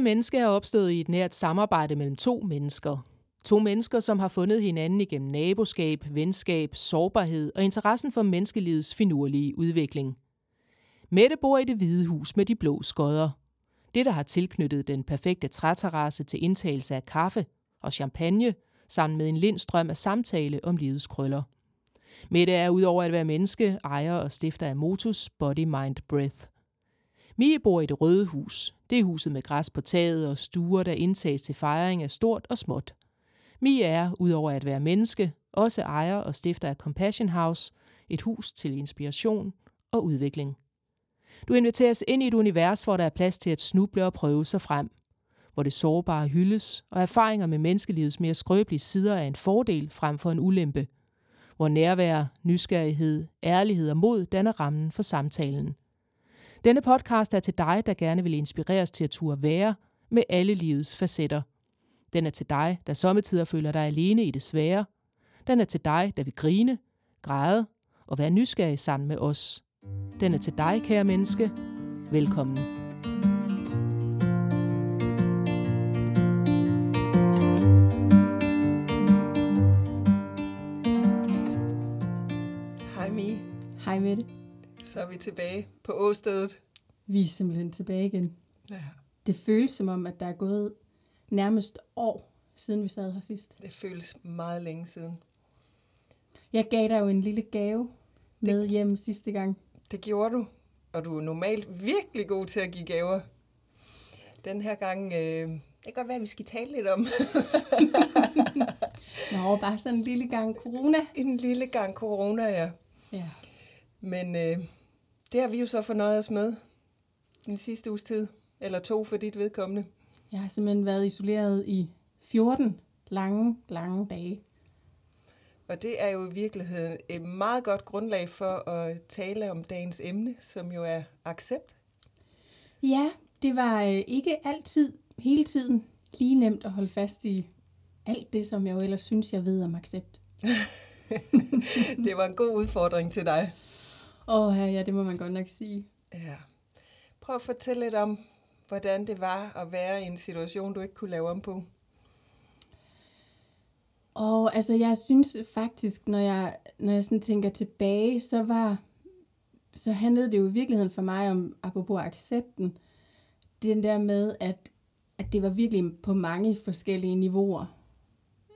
Menneske er opstået i et nært samarbejde mellem to mennesker. To mennesker, som har fundet hinanden igennem naboskab, venskab, sårbarhed og interessen for menneskelivets finurlige udvikling. Mette bor i det hvide hus med de blå skodder. Det, der har tilknyttet den perfekte træterrasse til indtagelse af kaffe og champagne, sammen med en lindstrøm af samtale om livets krøller. Mette er udover at være menneske, ejer og stifter af Motus Body Mind Breath. Mie bor i det røde hus. Det er huset med græs på taget og stuer, der indtages til fejring af stort og småt. Mia er, udover at være menneske, også ejer og stifter af Compassion House, et hus til inspiration og udvikling. Du inviteres ind i et univers, hvor der er plads til at snuble og prøve sig frem. Hvor det sårbare hyldes, og erfaringer med menneskelivets mere skrøbelige sider er en fordel frem for en ulempe. Hvor nærvær, nysgerrighed, ærlighed og mod danner rammen for samtalen. Denne podcast er til dig, der gerne vil inspireres til at turde være med alle livets facetter. Den er til dig, der sommetider føler dig alene i det svære. Den er til dig, der vil grine, græde og være nysgerrig sammen med os. Den er til dig, kære menneske. Velkommen. Så er vi tilbage på åstedet. Vi er simpelthen tilbage igen. Ja, Det føles som om, at der er gået nærmest år, siden vi sad her sidst. det føles meget længe siden. Jeg gav dig jo en lille gave med hjem sidste gang. Det gjorde du, og du er normalt virkelig god til at give gaver. Den her gang, øh, det kan godt være, at vi skal tale lidt om Nå, bare sådan en lille gang corona. en lille gang corona, ja. Ja. Men øh, det har vi jo så fornøjet os med den sidste uges tid, eller to for dit vedkommende. Jeg har simpelthen været isoleret i 14 lange, lange dage. Og det er jo i virkeligheden et meget godt grundlag for at tale om dagens emne, som jo er accept. Ja, det var øh, ikke altid, hele tiden, lige nemt at holde fast i alt det, som jeg jo ellers synes, jeg ved om accept. Det var en god udfordring til dig. Åh, ja, det må man godt nok sige. Ja. Prøv at fortælle lidt om, hvordan det var at være i en situation, du ikke kunne lave om på. Og altså, jeg synes faktisk, når jeg, når jeg sådan tænker tilbage, så var så handlede det jo i virkeligheden for mig om, apropos accepten, den der med, at, at det var virkelig på mange forskellige niveauer.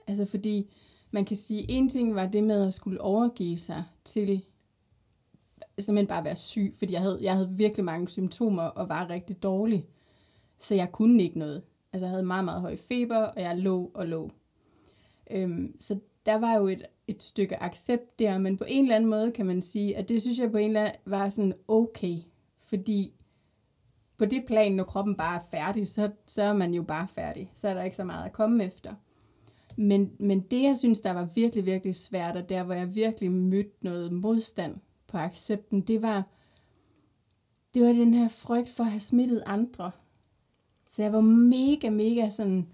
Altså fordi, man kan sige, en ting var det med at skulle overgive sig til simpelthen bare være syg, fordi jeg havde, jeg havde virkelig mange symptomer og var rigtig dårlig. Så jeg kunne ikke noget. Altså jeg havde meget, meget høj feber, og jeg lå og lå. Øhm, så der var jo et, et stykke accept der, men på en eller anden måde kan man sige, at det synes jeg på en eller anden var sådan okay, fordi på det plan, når kroppen bare er færdig, så, så er man jo bare færdig. Så er der ikke så meget at komme efter. Men, men det, jeg synes, der var virkelig, virkelig svært, og der, hvor jeg virkelig mødte noget modstand på accepten, det var, det var den her frygt for at have smittet andre. Så jeg var mega, mega sådan,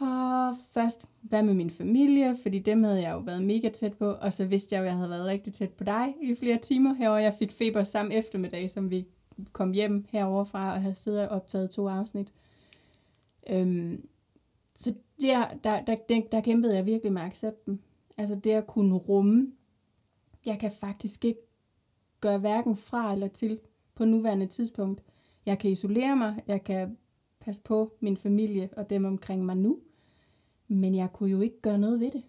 og først, hvad med min familie, fordi dem havde jeg jo været mega tæt på, og så vidste jeg jo, at jeg havde været rigtig tæt på dig i flere timer herover. Jeg fik feber samme eftermiddag, som vi kom hjem herover fra og havde siddet og optaget to afsnit. Øhm, så der, der, der, der, der kæmpede jeg virkelig med accepten. Altså det at kunne rumme, jeg kan faktisk ikke gøre hverken fra eller til på nuværende tidspunkt. Jeg kan isolere mig, jeg kan passe på min familie og dem omkring mig nu, men jeg kunne jo ikke gøre noget ved det.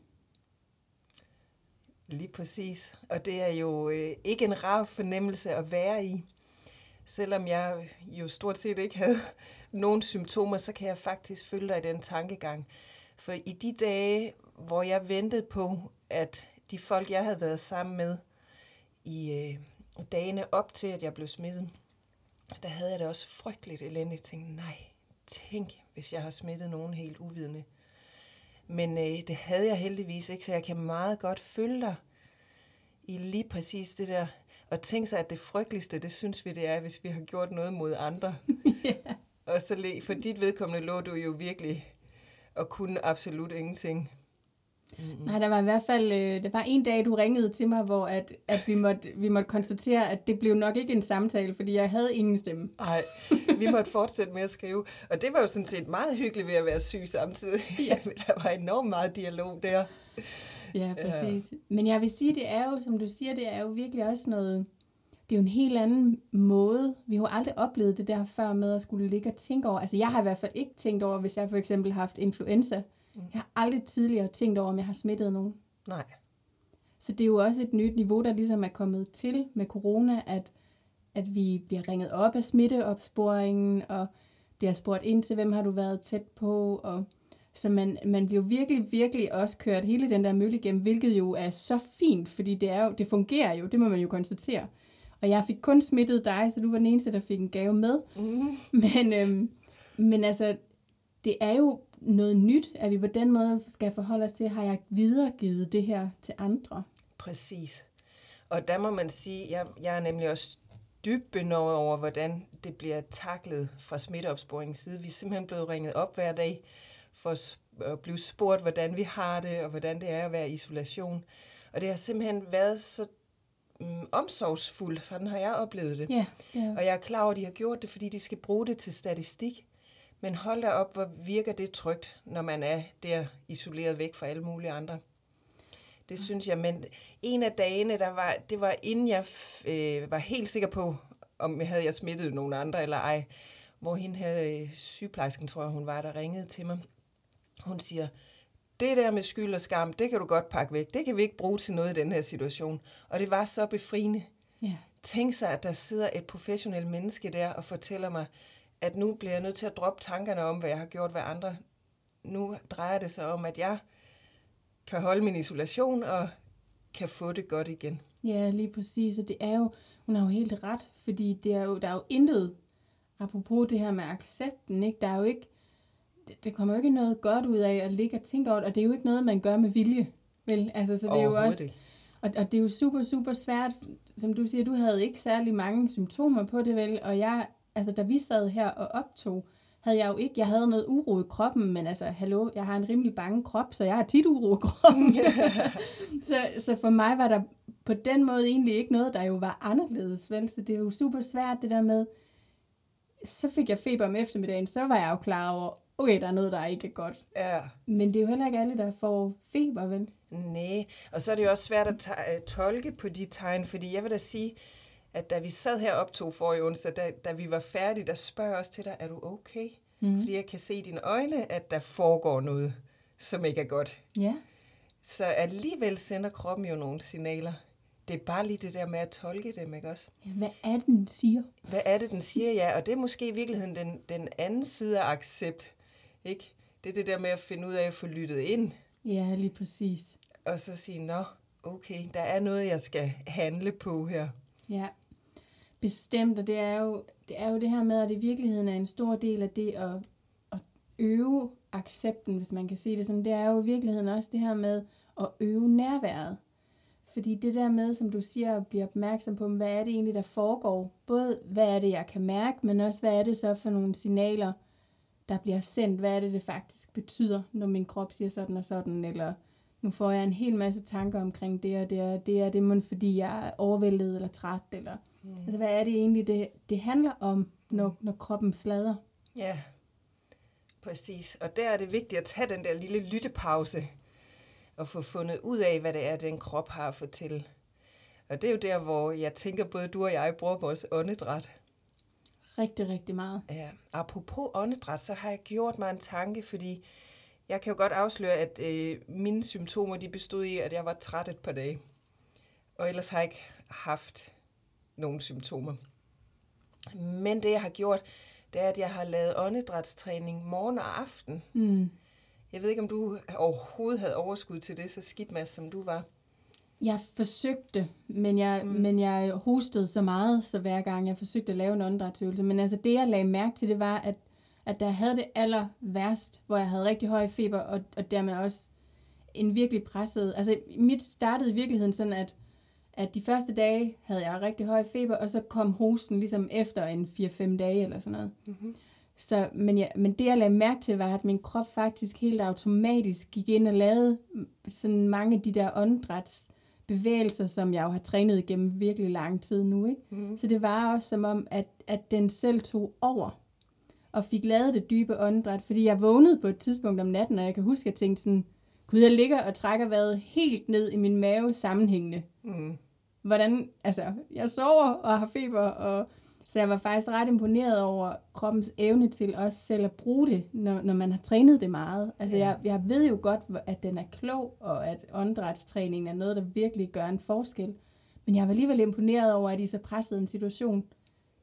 Lige præcis. Og det er jo øh, ikke en rar fornemmelse at være i. Selvom jeg jo stort set ikke havde nogen symptomer, så kan jeg faktisk følge dig i den tankegang. For i de dage, hvor jeg ventede på, at de folk, jeg havde været sammen med i øh, dagene op til, at jeg blev smittet, der havde jeg det også frygteligt elendigt. Jeg tænkte, nej, tænk, hvis jeg har smittet nogen helt uvidende. Men øh, det havde jeg heldigvis ikke, så jeg kan meget godt følge dig i lige præcis det der. Og tænk sig, at det frygteligste, det synes vi, det er, hvis vi har gjort noget mod andre. ja. Og så for dit vedkommende lå du jo virkelig og kunne absolut ingenting. Mm-hmm. Nej, der var i hvert fald, øh, der var en dag, du ringede til mig, hvor at, at vi, måtte, vi måtte konstatere, at det blev nok ikke en samtale, fordi jeg havde ingen stemme. Nej, vi måtte fortsætte med at skrive. Og det var jo sådan set meget hyggeligt ved at være syg samtidig. Ja. der var enormt meget dialog der. Ja, præcis. Ja. Men jeg vil sige, det er jo, som du siger, det er jo virkelig også noget, det er jo en helt anden måde. Vi har jo aldrig oplevet det der før med at skulle ligge og tænke over. Altså jeg har i hvert fald ikke tænkt over, hvis jeg for eksempel har haft influenza. Jeg har aldrig tidligere tænkt over, om jeg har smittet nogen. Nej. Så det er jo også et nyt niveau, der ligesom er kommet til med corona, at, at vi bliver ringet op af smitteopsporingen, og bliver spurgt ind til, hvem har du været tæt på, og så man, man bliver virkelig, virkelig også kørt hele den der mølle igennem, hvilket jo er så fint, fordi det, er jo, det fungerer jo, det må man jo konstatere. Og jeg fik kun smittet dig, så du var den eneste, der fik en gave med. Mm. Men, øhm, men altså, det er jo noget nyt, at vi på den måde skal forholde os til, har jeg videregivet det her til andre? Præcis. Og der må man sige, jeg, jeg er nemlig også dybt benådet over, hvordan det bliver taklet fra smitteopsporingens side. Vi er simpelthen blevet ringet op hver dag for at blive spurgt, hvordan vi har det, og hvordan det er at være i isolation. Og det har simpelthen været så um, omsorgsfuldt, sådan har jeg oplevet det. Ja, ja. Og jeg er klar over, at de har gjort det, fordi de skal bruge det til statistik. Men hold da op, hvor virker det trygt, når man er der isoleret væk fra alle mulige andre. Det synes jeg, men en af dagene, der var, det var inden jeg øh, var helt sikker på, om jeg havde jeg smittet nogen andre eller ej, hvor hende havde øh, sygeplejersken, tror jeg hun var, der ringede til mig. Hun siger, det der med skyld og skam, det kan du godt pakke væk. Det kan vi ikke bruge til noget i den her situation. Og det var så befriende. Ja. Tænk sig, at der sidder et professionelt menneske der og fortæller mig, at nu bliver jeg nødt til at droppe tankerne om, hvad jeg har gjort ved andre. Nu drejer det sig om, at jeg kan holde min isolation og kan få det godt igen. Ja, lige præcis. Og det er jo, hun har jo helt ret, fordi det er jo, der er jo intet, apropos det her med accepten, ikke? der er jo ikke, det, det kommer jo ikke noget godt ud af at ligge og tænke over det, og det er jo ikke noget, man gør med vilje. Vel? Altså, så det er jo også, og, og det er jo super, super svært, som du siger, du havde ikke særlig mange symptomer på det, vel? Og jeg altså da vi sad her og optog, havde jeg jo ikke, jeg havde noget uro i kroppen, men altså, hallo, jeg har en rimelig bange krop, så jeg har tit uro i kroppen. så, så for mig var der på den måde egentlig ikke noget, der jo var anderledes, vel? Så det er jo super svært det der med, så fik jeg feber om eftermiddagen, så var jeg jo klar over, okay, der er noget, der ikke er godt. Ja. Men det er jo heller ikke alle, der får feber, vel? Nej, og så er det jo også svært at tolke på de tegn, fordi jeg vil da sige, at da vi sad her optog for i onsdag, da, da vi var færdige, der spørger også til dig, er du okay? Mm. Fordi jeg kan se i dine øjne, at der foregår noget, som ikke er godt. Ja. Så alligevel sender kroppen jo nogle signaler. Det er bare lige det der med at tolke dem, ikke også? Ja, hvad er det, den siger? Hvad er det, den siger, ja. Og det er måske i virkeligheden den, den anden side af accept, ikke? Det er det der med at finde ud af at få lyttet ind. Ja, lige præcis. Og så sige, nå, okay, der er noget, jeg skal handle på her. Ja, bestemt, og det er jo det, er jo det her med, at det i virkeligheden er en stor del af det at, at øve accepten, hvis man kan sige det sådan, det er jo i virkeligheden også det her med at øve nærværet. Fordi det der med, som du siger, at blive opmærksom på, hvad er det egentlig, der foregår? Både hvad er det, jeg kan mærke, men også hvad er det så for nogle signaler, der bliver sendt? Hvad er det, det faktisk betyder, når min krop siger sådan og sådan? Eller nu får jeg en hel masse tanker omkring det og det, og det er det, man, fordi jeg er overvældet eller træt, eller mm. altså, hvad er det egentlig, det, det handler om, når, når kroppen slader? Ja, præcis. Og der er det vigtigt at tage den der lille lyttepause, og få fundet ud af, hvad det er, den krop har at fortælle. Og det er jo der, hvor jeg tænker, både du og jeg bruger vores åndedræt. Rigtig, rigtig meget. Ja, apropos åndedræt, så har jeg gjort mig en tanke, fordi jeg kan jo godt afsløre, at øh, mine symptomer de bestod i, at jeg var træt et par dage. Og ellers har jeg ikke haft nogen symptomer. Men det, jeg har gjort, det er, at jeg har lavet åndedrætstræning morgen og aften. Mm. Jeg ved ikke, om du overhovedet havde overskud til det, så skidt med, som du var. Jeg forsøgte, men jeg, mm. men jeg hostede så meget, så hver gang jeg forsøgte at lave en åndedrætsøvelse. Men altså det, jeg lagde mærke til, det var, at at der havde det aller værst, hvor jeg havde rigtig høj feber, og, og dermed også en virkelig presset... Altså, mit startede i virkeligheden sådan, at, at de første dage havde jeg rigtig høj feber, og så kom hosten ligesom efter en 4-5 dage eller sådan noget. Mm-hmm. Så, men, ja, men det, jeg lagde mærke til, var, at min krop faktisk helt automatisk gik ind og lavede sådan mange af de der åndedræts bevægelser, som jeg jo har trænet igennem virkelig lang tid nu. Ikke? Mm. Så det var også som om, at, at den selv tog over og fik lavet det dybe åndedræt, fordi jeg vågnede på et tidspunkt om natten, og jeg kan huske, at jeg tænkte sådan, gud, jeg ligger og trækker vejret helt ned i min mave sammenhængende. Mm. Hvordan, altså, jeg sover og har feber, og så jeg var faktisk ret imponeret over kroppens evne til også selv at bruge det, når, når man har trænet det meget. Altså ja. jeg, jeg ved jo godt, at den er klog, og at åndedrætstræningen er noget, der virkelig gør en forskel. Men jeg var alligevel imponeret over, at i så presset en situation,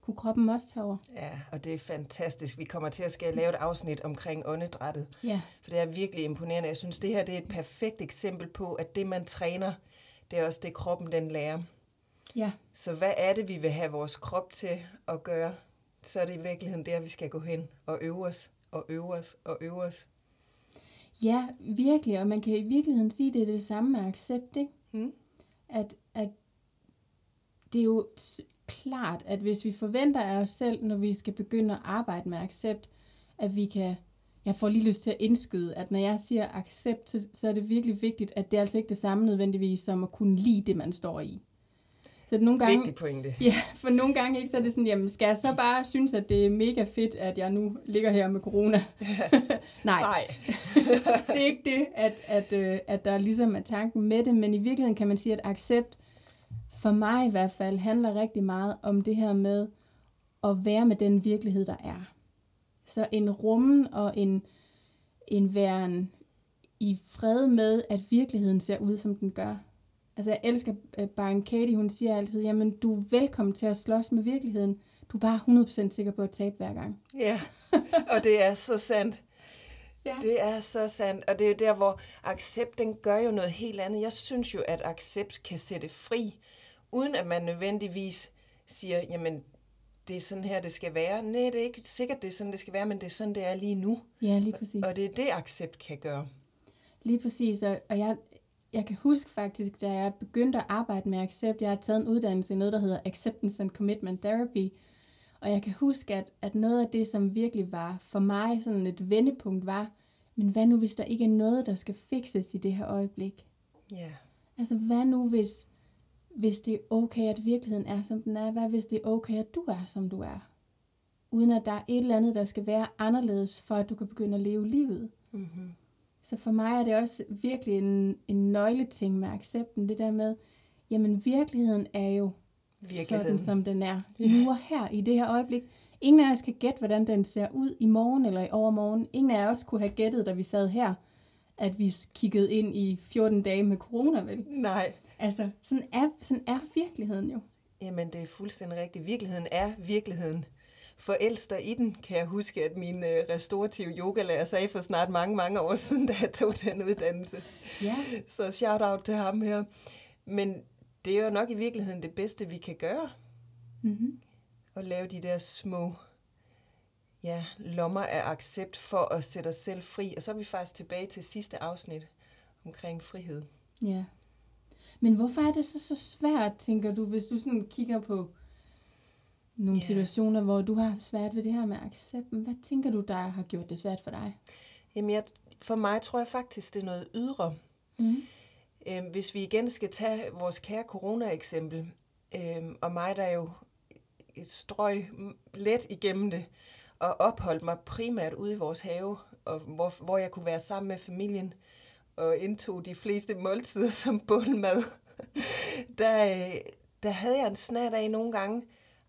kunne kroppen også tage over. Ja, og det er fantastisk. Vi kommer til at skal lave et afsnit omkring åndedrættet. Ja. For det er virkelig imponerende. Jeg synes, det her det er et perfekt eksempel på, at det, man træner, det er også det, kroppen den lærer. Ja. Så hvad er det, vi vil have vores krop til at gøre? Så er det i virkeligheden der, vi skal gå hen og øve os, og øve os, og øve os. Ja, virkelig. Og man kan i virkeligheden sige, at det er det samme med accept, ikke? Hmm? At, at det er jo klart, at hvis vi forventer af os selv, når vi skal begynde at arbejde med accept, at vi kan, jeg får lige lyst til at indskyde, at når jeg siger accept, så, så er det virkelig vigtigt, at det er altså ikke det samme nødvendigvis som at kunne lide det, man står i. Så det nogle gange, Vigtig pointe. Ja, for nogle gange ikke, så er det sådan, jamen skal jeg så bare synes, at det er mega fedt, at jeg nu ligger her med corona? Nej, Nej. det er ikke det, at, at, øh, at der ligesom er tanken med det, men i virkeligheden kan man sige, at accept, for mig i hvert fald, handler rigtig meget om det her med at være med den virkelighed, der er. Så en rummen og en, en væren i fred med, at virkeligheden ser ud, som den gør. Altså jeg elsker uh, Byron Katie, hun siger altid, jamen du er velkommen til at slås med virkeligheden. Du er bare 100% sikker på at tabe hver gang. Ja, og det er så sandt. Ja. Det er så sandt, og det er der, hvor accept, den gør jo noget helt andet. Jeg synes jo, at accept kan sætte fri, uden at man nødvendigvis siger, jamen, det er sådan her, det skal være. Nej, det er ikke sikkert, det er sådan, det skal være, men det er sådan, det er lige nu. Ja, lige præcis. Og det er det, accept kan gøre. Lige præcis, og jeg, jeg kan huske faktisk, da jeg begyndte at arbejde med accept, jeg har taget en uddannelse i noget, der hedder Acceptance and Commitment Therapy, og jeg kan huske, at, at noget af det, som virkelig var for mig sådan et vendepunkt, var, men hvad nu, hvis der ikke er noget, der skal fikses i det her øjeblik? Ja. Yeah. Altså, hvad nu, hvis, hvis det er okay, at virkeligheden er, som den er? Hvad hvis det er okay, at du er, som du er? Uden at der er et eller andet, der skal være anderledes, for at du kan begynde at leve livet. Mm-hmm. Så for mig er det også virkelig en, en nøgleting med accepten, det der med, jamen virkeligheden er jo sådan, som den er. Yeah. Nu og her, i det her øjeblik. Ingen af os kan gætte, hvordan den ser ud i morgen eller i overmorgen. Ingen af os kunne have gættet, da vi sad her, at vi kiggede ind i 14 dage med corona, vel? Nej. Altså, sådan er, sådan er virkeligheden jo. Jamen, det er fuldstændig rigtigt. Virkeligheden er virkeligheden forelster i den, kan jeg huske, at min øh, restaurative yogalærer sagde for snart mange, mange år siden, da jeg tog den uddannelse. Ja. Så shout out til ham her. Men det er jo nok i virkeligheden det bedste, vi kan gøre. Mm-hmm. At lave de der små ja, lommer af accept for at sætte os selv fri. Og så er vi faktisk tilbage til sidste afsnit omkring frihed. Ja. Men hvorfor er det så, så svært, tænker du, hvis du sådan kigger på nogle yeah. situationer, hvor du har svært ved det her med accepten. Hvad tænker du, der har gjort det svært for dig? Jamen, jeg, for mig tror jeg faktisk, det er noget ydre. Mm. Øhm, hvis vi igen skal tage vores kære corona-eksempel, øhm, og mig, der jo et strøg let igennem det, og opholdt mig primært ude i vores have, og hvor, hvor jeg kunne være sammen med familien, og indtog de fleste måltider som bålmad, der, øh, der havde jeg en snat af nogle gange,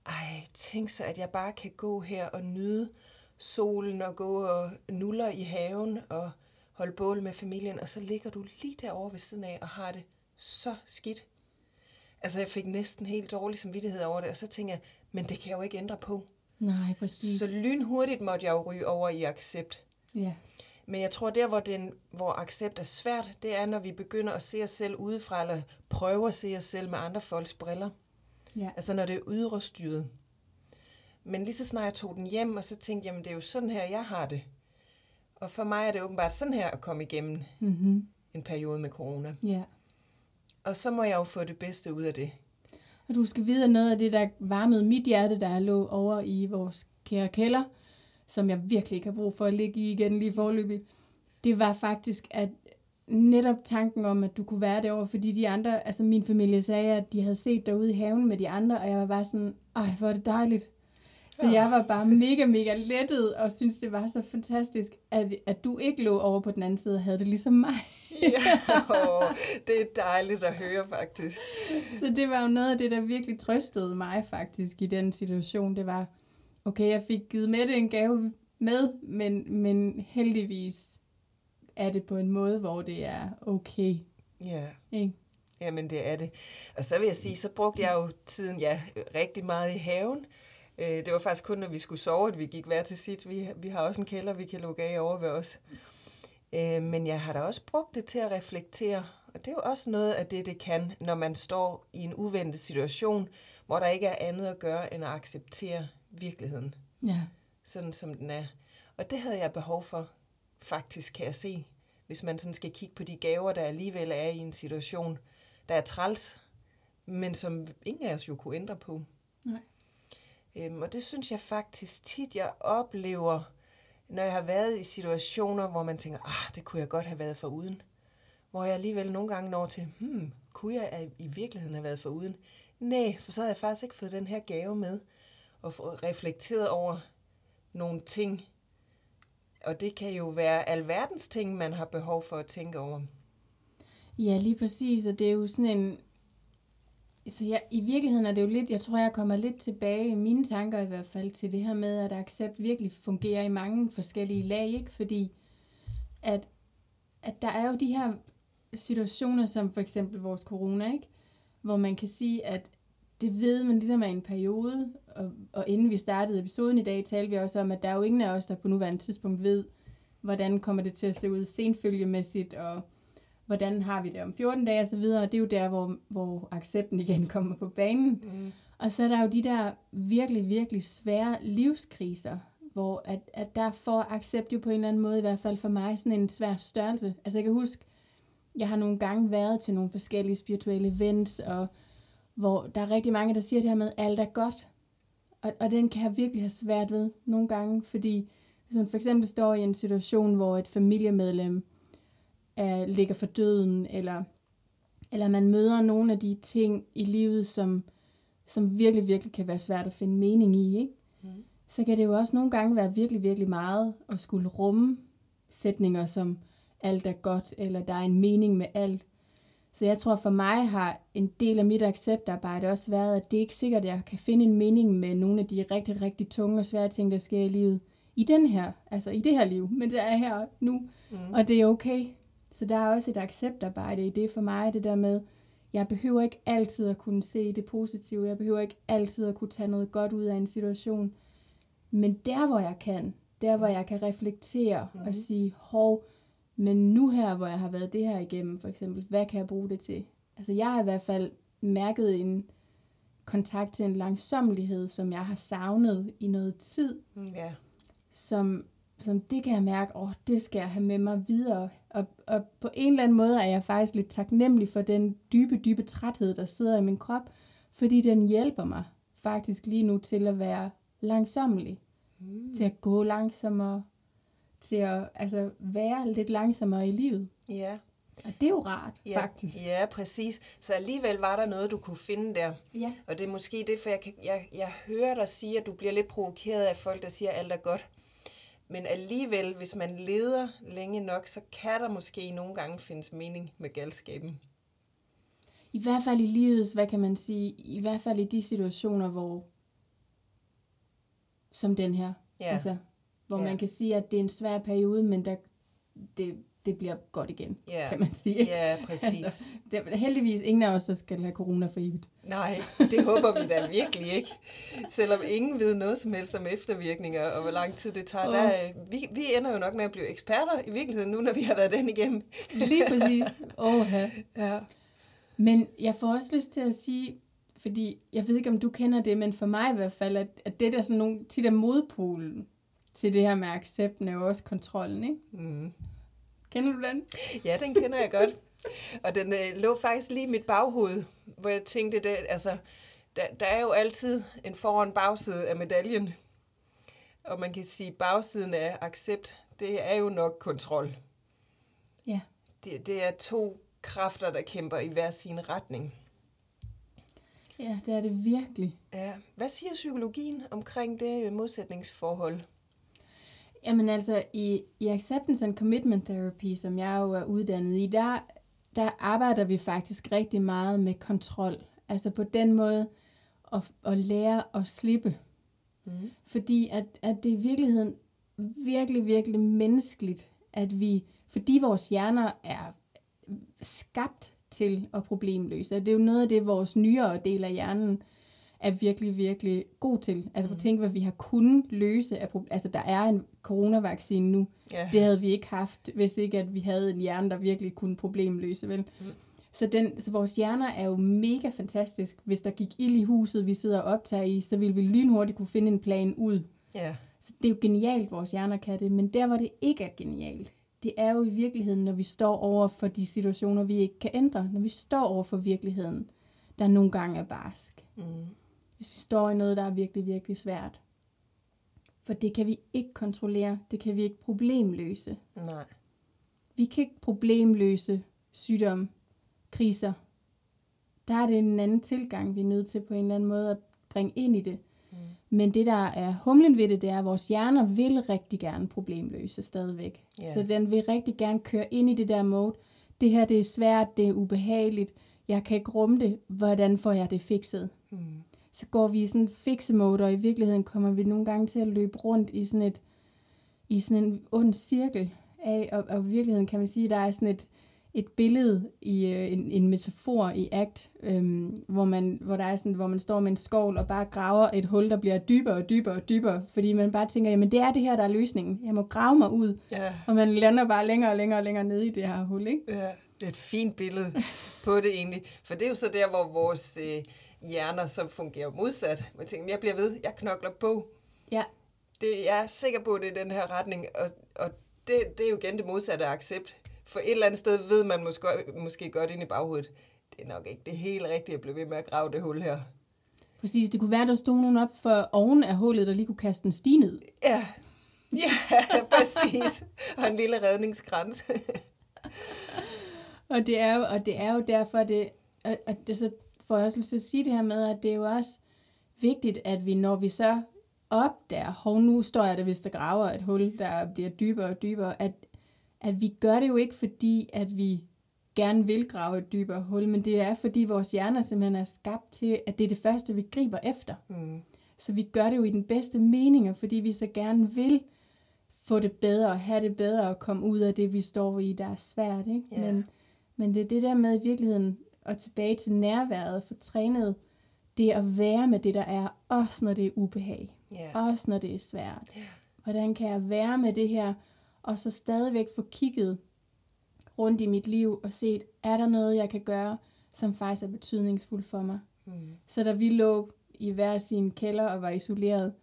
ej, tænk så, at jeg bare kan gå her og nyde solen og gå og nuller i haven og holde bål med familien, og så ligger du lige derovre ved siden af og har det så skidt. Altså, jeg fik næsten helt dårlig samvittighed over det, og så tænker jeg, men det kan jeg jo ikke ændre på. Nej, præcis. Så lynhurtigt måtte jeg jo ryge over i accept. Ja. Men jeg tror, der hvor, den, hvor accept er svært, det er, når vi begynder at se os selv udefra, eller prøver at se os selv med andre folks briller. Ja. Altså når det er ydre styret. Men lige så snart jeg tog den hjem, og så tænkte jeg, jamen det er jo sådan her, jeg har det. Og for mig er det åbenbart sådan her at komme igennem mm-hmm. en periode med corona. Ja. Og så må jeg jo få det bedste ud af det. Og du skal vide, at noget af det, der varmede mit hjerte, der lå over i vores kære kælder, som jeg virkelig ikke har brug for at ligge i igen lige forløbig, det var faktisk, at netop tanken om, at du kunne være derovre, fordi de andre, altså min familie sagde, at de havde set dig ude i haven med de andre, og jeg var bare sådan, ej, hvor er det dejligt. Så jeg var bare mega, mega lettet, og synes det var så fantastisk, at, at du ikke lå over på den anden side og havde det ligesom mig. ja, åh, det er dejligt at høre faktisk. Så det var jo noget af det, der virkelig trøstede mig faktisk i den situation. Det var, okay, jeg fik givet med det en gave med, men, men heldigvis er det på en måde, hvor det er okay. Ja. Ikke? Jamen, det er det. Og så vil jeg sige, så brugte jeg jo tiden ja, rigtig meget i haven. Øh, det var faktisk kun, når vi skulle sove, at vi gik hver til sit. Vi, vi har også en kælder, vi kan lukke af over ved os. Øh, men jeg har da også brugt det til at reflektere. Og det er jo også noget af det, det kan, når man står i en uventet situation, hvor der ikke er andet at gøre, end at acceptere virkeligheden. Ja. Sådan som den er. Og det havde jeg behov for, faktisk kan jeg se. Hvis man sådan skal kigge på de gaver, der alligevel er i en situation, der er træls, men som ingen af os jo kunne ændre på. Nej. Øhm, og det synes jeg faktisk tit, jeg oplever, når jeg har været i situationer, hvor man tænker, ah, det kunne jeg godt have været for uden. Hvor jeg alligevel nogle gange når til, hmm, kunne jeg i virkeligheden have været for uden? Nej, for så havde jeg faktisk ikke fået den her gave med, og reflekteret over nogle ting. Og det kan jo være alverdens ting, man har behov for at tænke over. Ja, lige præcis, og det er jo sådan en... Så jeg, i virkeligheden er det jo lidt, jeg tror, jeg kommer lidt tilbage i mine tanker i hvert fald til det her med, at accept virkelig fungerer i mange forskellige lag, ikke? Fordi at, at der er jo de her situationer, som for eksempel vores corona, ikke? Hvor man kan sige, at det ved man ligesom er en periode, og, og inden vi startede episoden i dag, talte vi også om, at der er jo ingen af os, der på nuværende tidspunkt ved, hvordan kommer det til at se ud senfølgemæssigt, og hvordan har vi det om 14 dage osv., og det er jo der, hvor, hvor accepten igen kommer på banen. Mm. Og så er der jo de der virkelig, virkelig svære livskriser, hvor at, at der får accept jo på en eller anden måde, i hvert fald for mig, sådan en svær størrelse. Altså jeg kan huske, jeg har nogle gange været til nogle forskellige spirituelle events, og hvor der er rigtig mange, der siger det her med, at alt er godt. Og, og den kan jeg virkelig have svært ved nogle gange, fordi hvis man for eksempel står i en situation, hvor et familiemedlem er, ligger for døden, eller, eller man møder nogle af de ting i livet, som, som virkelig, virkelig kan være svært at finde mening i, ikke? Mm. så kan det jo også nogle gange være virkelig, virkelig meget at skulle rumme sætninger som alt er godt, eller der er en mening med alt. Så jeg tror for mig har en del af mit acceptarbejde også været, at det er ikke sikkert, at jeg kan finde en mening med nogle af de rigtig, rigtig tunge og svære ting, der sker i livet. I den her, altså i det her liv, men det er her nu, mm. og det er okay. Så der er også et acceptarbejde i det for mig, det der med, jeg behøver ikke altid at kunne se det positive, jeg behøver ikke altid at kunne tage noget godt ud af en situation, men der hvor jeg kan, der hvor jeg kan reflektere mm. og sige, hov, men nu her, hvor jeg har været det her igennem, for eksempel, hvad kan jeg bruge det til? Altså jeg har i hvert fald mærket en kontakt til en langsomlighed, som jeg har savnet i noget tid. Ja. Som, som det kan jeg mærke, åh, det skal jeg have med mig videre. Og, og på en eller anden måde er jeg faktisk lidt taknemmelig for den dybe, dybe træthed, der sidder i min krop, fordi den hjælper mig faktisk lige nu til at være langsommelig. Mm. Til at gå langsommere, til at altså, være lidt langsommere i livet. Ja. Og det er jo rart, ja, faktisk. Ja, præcis. Så alligevel var der noget, du kunne finde der. Ja. Og det er måske det, for jeg, kan, jeg, jeg hører dig sige, at du bliver lidt provokeret af folk, der siger, at alt er godt. Men alligevel, hvis man leder længe nok, så kan der måske nogle gange findes mening med galskaben. I hvert fald i livets, hvad kan man sige, i hvert fald i de situationer, hvor, som den her, Ja. altså, hvor Ja. man kan sige, at det er en svær periode, men der, det, det bliver godt igen, Ja. kan man sige. Ja, præcis. Altså, det er heldigvis ingen af os, der skal have corona for evigt. Nej, det håber vi da virkelig ikke. Selvom ingen ved noget som helst om eftervirkninger og hvor lang tid det tager. Åh. Der, er- vi, vi ender jo nok med at blive eksperter i virkeligheden nu, når vi har været den igennem. Lige præcis. Oha. Ja. Men jeg får også lyst til at sige, fordi jeg ved ikke, om du kender det, men for mig i hvert fald, at, at det der sådan nogle, tit er modpolen til det her med accepten, er jo også kontrollen, ikke? Mm. Kender du den? Ja, den kender jeg godt. Og den øh, lå faktisk lige i mit baghoved, hvor jeg tænkte, det, altså, der, der er jo altid en for- og en bagside af medaljen. Og man kan sige, at bagsiden af accept, det er jo nok kontrol. Ja. Det, det er to kræfter, der kæmper i hver sin retning. Ja, det er det virkelig. Ja. Hvad siger psykologien omkring det modsætningsforhold? Jamen altså, i, i Acceptance and Commitment Therapy, som jeg jo er uddannet i, der, der arbejder vi faktisk rigtig meget med kontrol. Altså på den måde at, at lære at slippe. Mm. Fordi at, at det i virkeligheden virkelig, virkelig menneskeligt, at vi, fordi vores hjerner er skabt til at problemløse. Det er jo noget af det, vores nyere del af hjernen er virkelig, virkelig god til. Altså på at tænke, hvad vi har kunnet løse. Af altså der er en coronavaccine nu. Ja. Det havde vi ikke haft, hvis ikke at vi havde en hjerne, der virkelig kunne problemløse. Vel? Mm. Så, den, så vores hjerner er jo mega fantastisk. Hvis der gik ild i huset, vi sidder og optager i, så ville vi lynhurtigt kunne finde en plan ud. Ja. Så det er jo genialt, vores hjerner kan det. Men der, hvor det ikke er genialt, det er jo i virkeligheden, når vi står over for de situationer, vi ikke kan ændre. Når vi står over for virkeligheden, der nogle gange er barsk. Mm. Hvis vi står i noget, der er virkelig, virkelig svært. For det kan vi ikke kontrollere. Det kan vi ikke problemløse. Nej. Vi kan ikke problemløse sygdom, kriser. Der er det en anden tilgang, vi er nødt til på en eller anden måde at bringe ind i det. Mm. Men det, der er humlen ved det, det er, at vores hjerner vil rigtig gerne problemløse stadigvæk. Ja. Så den vil rigtig gerne køre ind i det der mode. Det her, det er svært, det er ubehageligt. Jeg kan ikke rumme det. Hvordan får jeg det fikset? Mm. Så går vi i sådan en fiksemode, og i virkeligheden kommer vi nogle gange til at løbe rundt i sådan, et, i sådan en ond cirkel af, og, og i virkeligheden kan man sige, at der er sådan et, et billede i øh, en, en metafor i ACT, øhm, hvor, man, hvor, der er sådan, hvor man står med en skovl og bare graver et hul, der bliver dybere og dybere og dybere, fordi man bare tænker, jamen det er det her, der er løsningen. Jeg må grave mig ud, Ja. og man lander bare længere og længere og længere nede i det her hul, ikke? Ja, det er et fint billede på det egentlig. For det er jo så der, hvor vores øh, hjerner så fungerer modsat. Man tænker, jeg bliver ved, jeg knokler på. Ja, Det, jeg er sikker på, at det er den her retning, og, og det, det er jo igen det modsatte af accept. For et eller andet sted ved man måske, måske godt ind i baghovedet, det er nok ikke det helt rigtige at blive ved med at grave det hul her. præcis. Det kunne være, der stod nogen op for oven af hullet, der lige kunne kaste en sti ned. Ja, ja, præcis. Og en lille redningskrans. Og det er jo, og det er jo derfor, det, og, og det så får jeg også at sige det her med, at det er jo også vigtigt, at vi, når vi så opdager, hov, nu står jeg der, hvis der graver et hul, der bliver dybere og dybere, at, at vi gør det jo ikke, fordi at vi gerne vil grave et dybere hul, men det er, fordi vores hjerner simpelthen er skabt til, at det er det første, vi griber efter. Mm. Så vi gør det jo i den bedste mening, og fordi vi så gerne vil få det bedre, og have det bedre, og komme ud af det, vi står i, der er svært. Ikke? Ja. Men, men det er det der med i virkeligheden, og tilbage til nærværet, få trænet det at være med det, der er, også når det er ubehag, Ja. også når det er svært. Ja. Hvordan kan jeg være med det her, og så stadigvæk få kigget rundt i mit liv og set, er der noget, jeg kan gøre, som faktisk er betydningsfuldt for mig. Mm. Så da vi lå i hver sin kælder og var isoleret,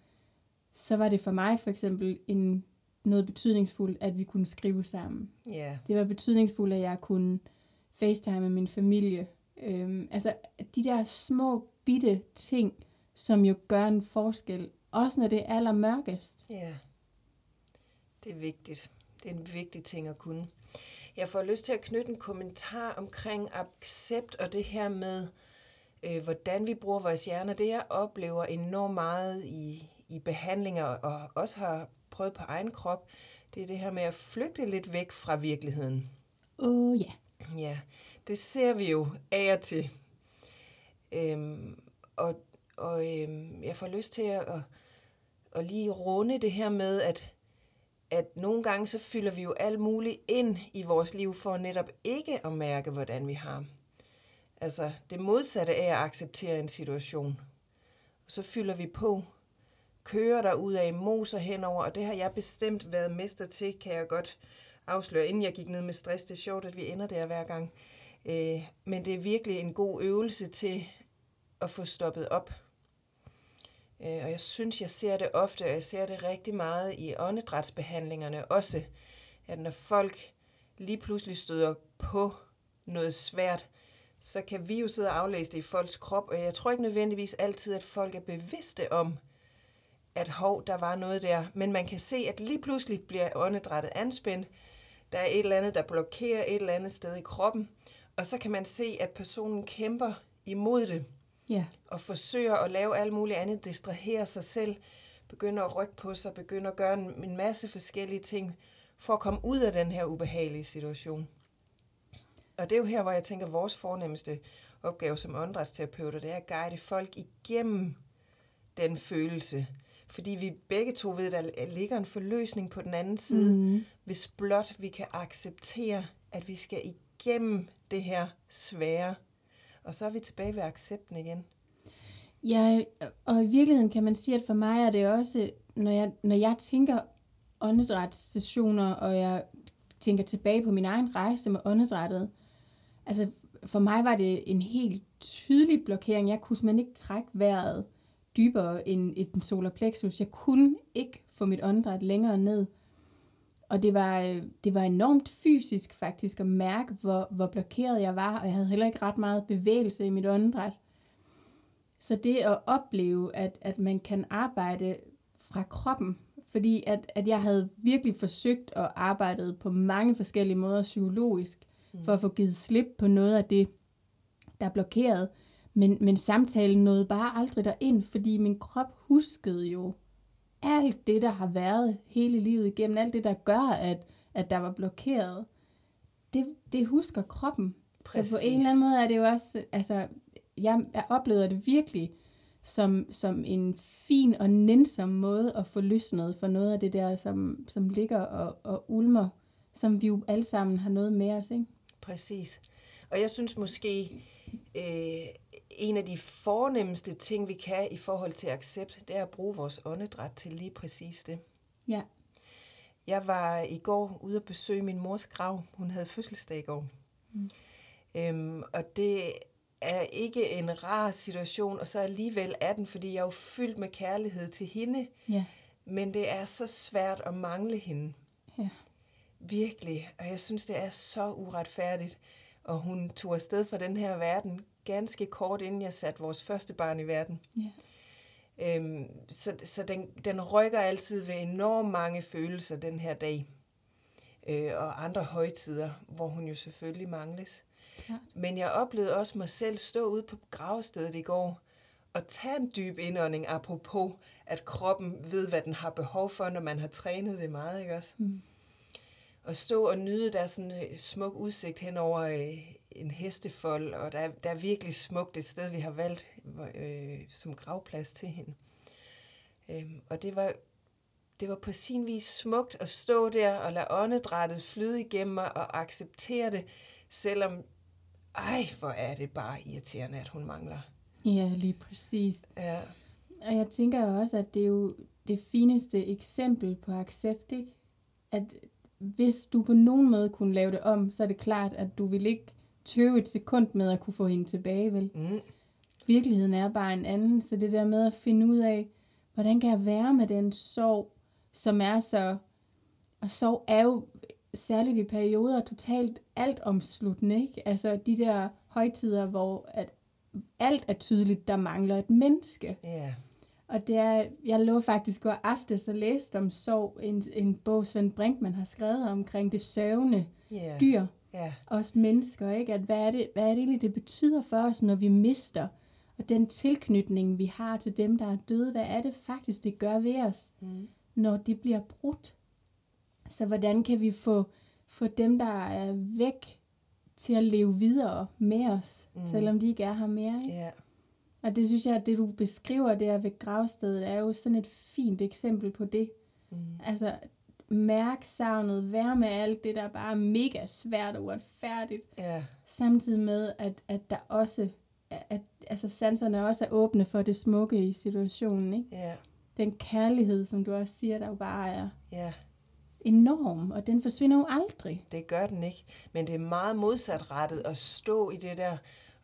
så var det for mig for eksempel en, noget betydningsfuldt, at vi kunne skrive sammen. Ja. Det var betydningsfuldt, at jeg kunne facetime med min familie. Øhm, altså de der små, bitte ting, som jo gør en forskel, også når det er allermørkest. Ja, det er vigtigt. Det er en vigtig ting at kunne. Jeg får lyst til at knytte en kommentar omkring accept og det her med, øh, hvordan vi bruger vores hjerner. Det jeg oplever enormt meget i, i behandlinger og også har prøvet på egen krop, det er det her med at flygte lidt væk fra virkeligheden. Åh oh, ja. Ja, det ser vi jo af og til. Øhm, og og øhm, jeg får lyst til at, at, at lige runde det her med, at, at nogle gange så fylder vi jo alt muligt ind i vores liv for netop ikke at mærke, hvordan vi har. Altså det modsatte af at acceptere en situation. Og så fylder vi på, kører der ud af moser henover, og det har jeg bestemt været mester til, kan jeg godt afsløre, inden jeg gik ned med stress. Det er sjovt, at vi ender der hver gang. Øh, men det er virkelig en god øvelse til at få stoppet op. Øh, og jeg synes, jeg ser det ofte, og jeg ser det rigtig meget i åndedrætsbehandlingerne også, at når folk lige pludselig støder på noget svært, så kan vi jo sidde og aflæse det i folks krop, og jeg tror ikke nødvendigvis altid, at folk er bevidste om, at hov, der var noget der. Men man kan se, at lige pludselig bliver åndedrættet anspændt. Der er et eller andet, der blokerer et eller andet sted i kroppen. Og så kan man se, at personen kæmper imod det. Ja. Og forsøger at lave alt muligt andet, distrahere sig selv, begynder at rykke på sig, begynder at gøre en, en masse forskellige ting, for at komme ud af den her ubehagelige situation. Og det er jo her, hvor jeg tænker, at vores fornemmeste opgave som åndedrætsterapeuter, det er at guide folk igennem den følelse. Fordi vi begge to ved, at der ligger en forløsning på den anden side, mm. hvis blot vi kan acceptere, at vi skal igennem det her svære. Og så er vi tilbage ved accepten igen. Ja, og i virkeligheden kan man sige, at for mig er det også, når jeg, når jeg tænker åndedrætsstationer, og jeg tænker tilbage på min egen rejse med åndedrættet, altså for mig var det en helt tydelig blokering. Jeg kunne simpelthen ikke trække vejret dybere end et solar plexus. Jeg kunne ikke få mit åndedræt længere ned. Og det var, det var enormt fysisk faktisk at mærke, hvor, hvor blokeret jeg var, og jeg havde heller ikke ret meget bevægelse i mit åndedræt. Så det at opleve, at, at man kan arbejde fra kroppen, fordi at, at jeg havde virkelig forsøgt at arbejde på mange forskellige måder psykologisk, mm. for at få givet slip på noget af det, der blokerede. Men, men samtalen nåede bare aldrig derind, fordi min krop huskede jo alt det, der har været hele livet igennem, alt det, der gør, at, at der var blokeret. Det, det husker kroppen. Præcis. Så på en eller anden måde er det jo også, altså, jeg, jeg oplever det virkelig som, som en fin og nænsom måde at få løsnet for noget af det der, som, som ligger og, og ulmer, som vi jo alle sammen har noget med os, ikke? Præcis. Og jeg synes måske, øh, en af de fornemmeste ting, vi kan i forhold til accept, det er at bruge vores åndedræt til lige præcis det. Ja. Jeg var i går ude at besøge min mors grav. Hun havde fødselsdag i går. Mm. Øhm, og det er ikke en rar situation, og så alligevel er den, fordi jeg er jo fyldt med kærlighed til hende. Ja. Men det er så svært at mangle hende. Ja. Virkelig. Og jeg synes, det er så uretfærdigt. Og hun tog afsted fra den her verden ganske kort inden jeg satte vores første barn i verden. Ja. Øhm, så så den, den rykker altid ved enormt mange følelser den her dag. Øh, og andre højtider, hvor hun jo selvfølgelig mangles. Klart. Men jeg oplevede også mig selv stå ude på gravstedet i går og tage en dyb indånding, apropos at kroppen ved, hvad den har behov for, når man har trænet det meget, ikke også? Mm. Og stå og nyde der sådan en smuk udsigt hen over øh, en hestefold, og der, er- der er virkelig smukt det sted, vi har valgt øh, som gravplads til hende. Øhm, og det var, det var på sin vis smukt at stå der og lade åndedrættet flyde igennem mig og acceptere det, selvom, ej, hvor er det bare irriterende, at hun mangler. Ja, lige præcis. Ja, Og jeg tænker også, at det er jo det fineste eksempel på accept, ikke? At hvis du på nogen måde kunne lave det om, så er det klart, at du vil ikke tøve et sekund med at kunne få hende tilbage, vel? mm, Virkeligheden er bare en anden, så det der med at finde ud af, hvordan kan jeg være med den sorg, som er så... Og sorg er jo særligt i perioder totalt altomsluttende, ikke? Altså de der højtider, hvor at alt er tydeligt, der mangler et menneske. ja, Og det er, jeg lå faktisk går aftes og læste om sorg, en, en bog Svend Brinkmann har skrevet omkring det sørgende ja, dyr, ja, os mennesker, ikke? At hvad er, det, hvad er det egentlig, det betyder for os, når vi mister, og den tilknytning, vi har til dem, der er døde, hvad er det faktisk, det gør ved os, mm, når de bliver brudt? Så hvordan kan vi få, få dem, der er væk, til at leve videre med os, Mm. selvom de ikke er her mere, ikke? ja, Og det synes jeg, at det du beskriver der ved gravstedet, er jo sådan et fint eksempel på det. mm, Altså, mærk savnet, være med alt det, der bare er mega svært og uretfærdigt, ja, samtidig med, at, at der også, at, altså sanserne også er åbne for det smukke i situationen, ikke? ja, Den kærlighed, som du også siger, der jo bare er ja. enorm, og den forsvinder jo aldrig. Det gør den ikke. Men det er meget modsatrettet at stå i det der.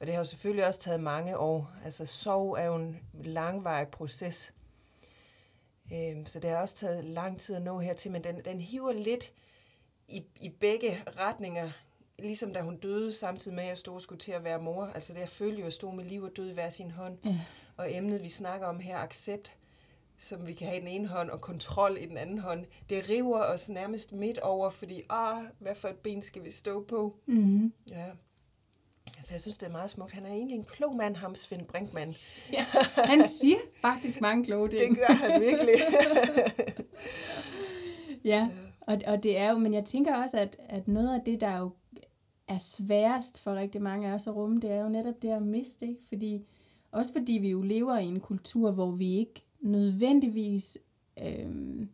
Og det har jo selvfølgelig også taget mange år. Altså sorg er jo en langvarig proces. Øhm, så det har også taget lang tid at nå hertil. Men den, den hiver lidt i, i begge retninger. Ligesom da hun døde, samtidig med at jeg stod og skulle til at være mor. Altså det jeg følte jo, at jeg stod med liv og død i hver sin hånd. Ja. Og emnet, vi snakker om her, accept, som vi kan have i den ene hånd, og kontrol i den anden hånd, det river os nærmest midt over, fordi, ah, hvad for et ben skal vi stå på? Mm-hmm. Ja. Altså, jeg synes, det er meget smukt. Han er egentlig en klog mand, ham Svend Brinkmann. Ja, han siger faktisk mange kloge ting. Det gør han virkelig. ja, og, og det er jo, men jeg tænker også, at, at noget af det, der jo er sværest for rigtig mange af os at rumme, det er jo netop det at miste, ikke? Fordi, også fordi vi jo lever i en kultur, hvor vi ikke nødvendigvis øh,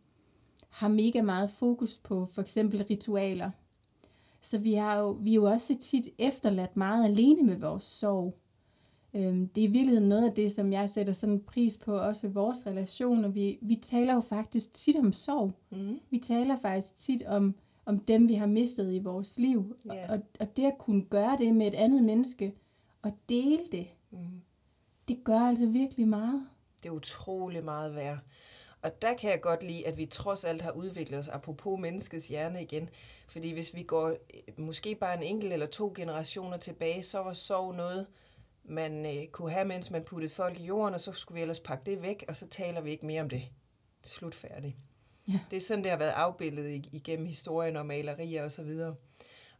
har mega meget fokus på for eksempel ritualer. Så vi, har jo, vi er jo også tit efterladt meget alene med vores sorg. Øhm, det er i virkeligheden noget af det, som jeg sætter sådan pris på, også ved vores relationer. Vi, vi taler jo faktisk tit om sorg. Mm. Vi taler faktisk tit om, om dem, vi har mistet i vores liv. Ja. Og, og det at kunne gøre det med et andet menneske, og dele det, Mm. det gør altså virkelig meget. Det er utrolig meget værd. Og der kan jeg godt lide, at vi trods alt har udviklet os, apropos menneskets hjerne igen. Fordi hvis vi går øh, måske bare en enkelt eller to generationer tilbage, så var sorg noget, man øh, kunne have, mens man puttede folk i jorden, og så skulle vi ellers pakke det væk, og så taler vi ikke mere om det. Slut færdigt. Ja. Det er sådan, det har været afbildet ig- igennem historien og malerier og så videre.